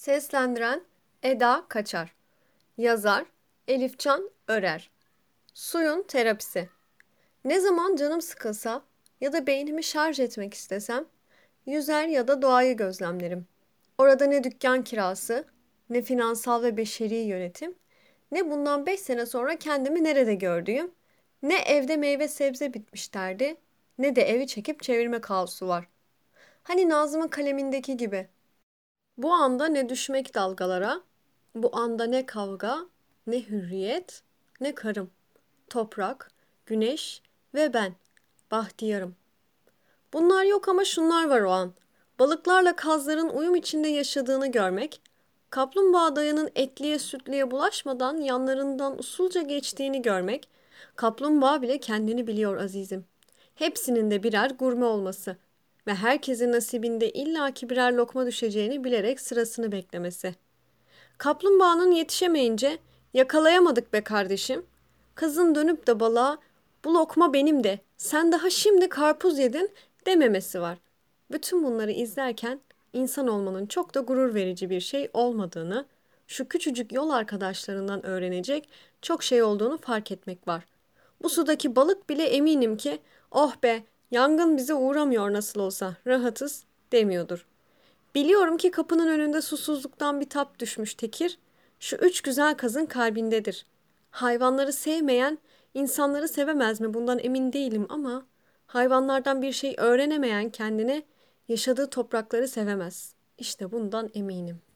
Seslendiren Eda Kaçar Yazar Elifcan Örer Suyun terapisi Ne zaman canım sıkılsa ya da beynimi şarj etmek istesem yüzer ya da doğayı gözlemlerim. Orada ne dükkan kirası, ne finansal ve beşeri yönetim, ne bundan beş sene sonra kendimi nerede gördüğüm, ne evde meyve sebze bitmiş derdi, ne de evi çekip çevirme kaosu var. Hani Nazım'ın kalemindeki gibi. Bu anda ne düşmek dalgalara, bu anda ne kavga, ne hürriyet, ne karım, toprak, güneş ve ben, bahtiyarım. Bunlar yok ama şunlar var o an. Balıklarla kazların uyum içinde yaşadığını görmek, kaplumbağa dayının etliye sütlüye bulaşmadan yanlarından usulca geçtiğini görmek, kaplumbağa bile kendini biliyor azizim. Hepsinin de birer gurme olması ve herkesin nasibinde illaki birer lokma düşeceğini bilerek sırasını beklemesi. Kaplumbağanın yetişemeyince yakalayamadık be kardeşim. Kızın dönüp de balığa bu lokma benim de sen daha şimdi karpuz yedin dememesi var. Bütün bunları izlerken insan olmanın çok da gurur verici bir şey olmadığını, şu küçücük yol arkadaşlarından öğrenecek çok şey olduğunu fark etmek var. Bu sudaki balık bile eminim ki oh be yangın bize uğramıyor nasıl olsa rahatız demiyordur. Biliyorum ki kapının önünde susuzluktan bir tap düşmüş Tekir, şu üç güzel kızın kalbindedir. Hayvanları sevmeyen insanları sevemez mi bundan emin değilim ama hayvanlardan bir şey öğrenemeyen kendini yaşadığı toprakları sevemez. İşte bundan eminim.''